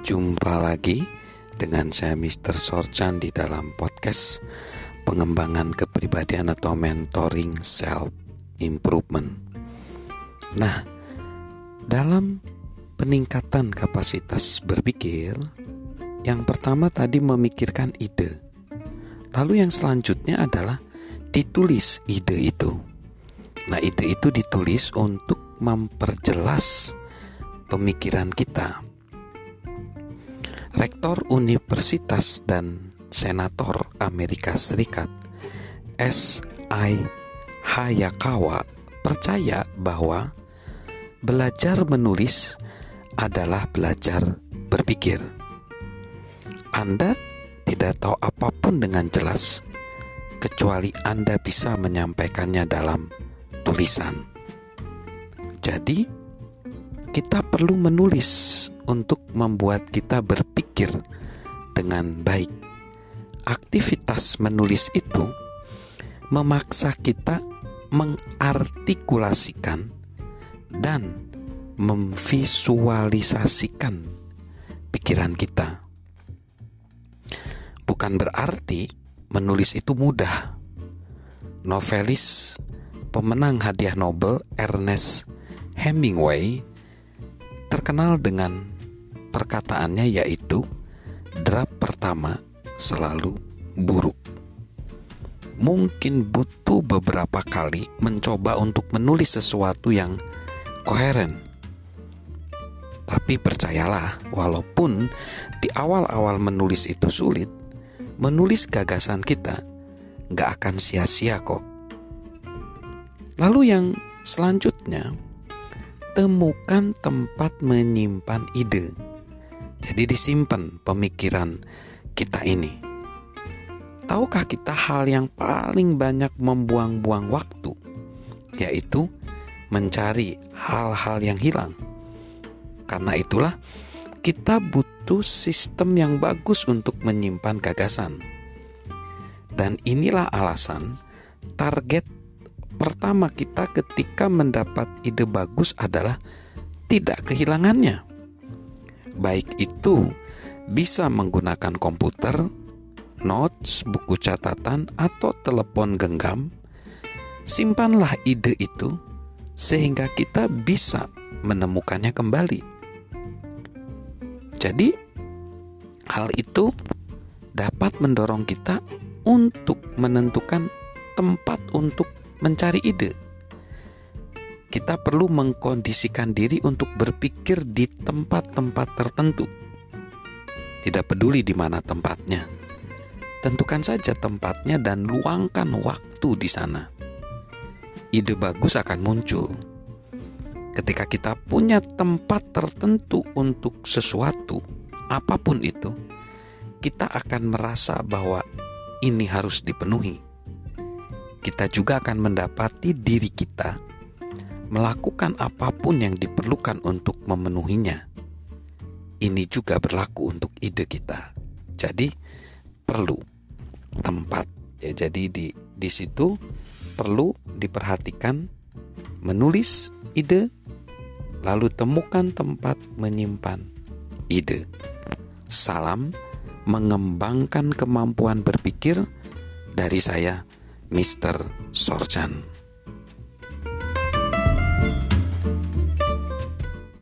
Jumpa lagi dengan saya Mr. Sorchan di dalam podcast pengembangan kepribadian atau mentoring self improvement. Nah, dalam peningkatan kapasitas berpikir, yang pertama tadi memikirkan ide. Lalu yang selanjutnya adalah ditulis ide itu. Nah, ide itu ditulis untuk memperjelas pemikiran kita. Rektor Universitas dan Senator Amerika Serikat S.I. Hayakawa percaya bahwa belajar menulis adalah belajar berpikir. Anda tidak tahu apa pun dengan jelas kecuali Anda bisa menyampaikannya dalam tulisan. Jadi, kita perlu menulis untuk membuat kita berpikir dengan baik. Aktivitas menulis itu memaksa kita mengartikulasikan dan memvisualisasikan pikiran kita. Bukan berarti menulis itu mudah. Novelis pemenang hadiah Nobel Ernest Hemingway terkenal dengan perkataannya yaitu draft pertama selalu buruk. Mungkin butuh beberapa kali mencoba untuk menulis sesuatu yang koheren. Tapi percayalah, walaupun di awal-awal menulis itu sulit, menulis gagasan kita gak akan sia-sia kok. Lalu yang selanjutnya, temukan tempat menyimpan ide. Jadi disimpan pemikiran kita ini. Tahukah kita hal yang paling banyak membuang-buang waktu? Yaitu mencari hal-hal yang hilang. Karena itulah kita butuh sistem yang bagus untuk menyimpan gagasan. Dan inilah alasan target pertama kita ketika mendapat ide bagus adalah tidak kehilangannya. Baik itu bisa menggunakan komputer, notes, buku catatan, atau telepon genggam. Simpanlah ide itu sehingga kita bisa menemukannya kembali. Jadi, hal itu dapat mendorong kita untuk menentukan tempat untuk mencari ide. Kita perlu mengkondisikan diri untuk berpikir di tempat-tempat tertentu. Tidak peduli di mana tempatnya. Tentukan saja tempatnya dan luangkan waktu di sana. Ide bagus akan muncul ketika kita punya tempat tertentu untuk sesuatu, apa pun itu, kita akan merasa bahwa ini harus dipenuhi. Kita juga akan mendapati diri kita melakukan apa pun yang diperlukan untuk memenuhinya. Ini juga berlaku untuk ide kita. Jadi perlu tempat ya. Jadi di di situ perlu diperhatikan menulis ide lalu temukan tempat menyimpan ide. Salam mengembangkan kemampuan berpikir dari saya, Mr. Sorchan.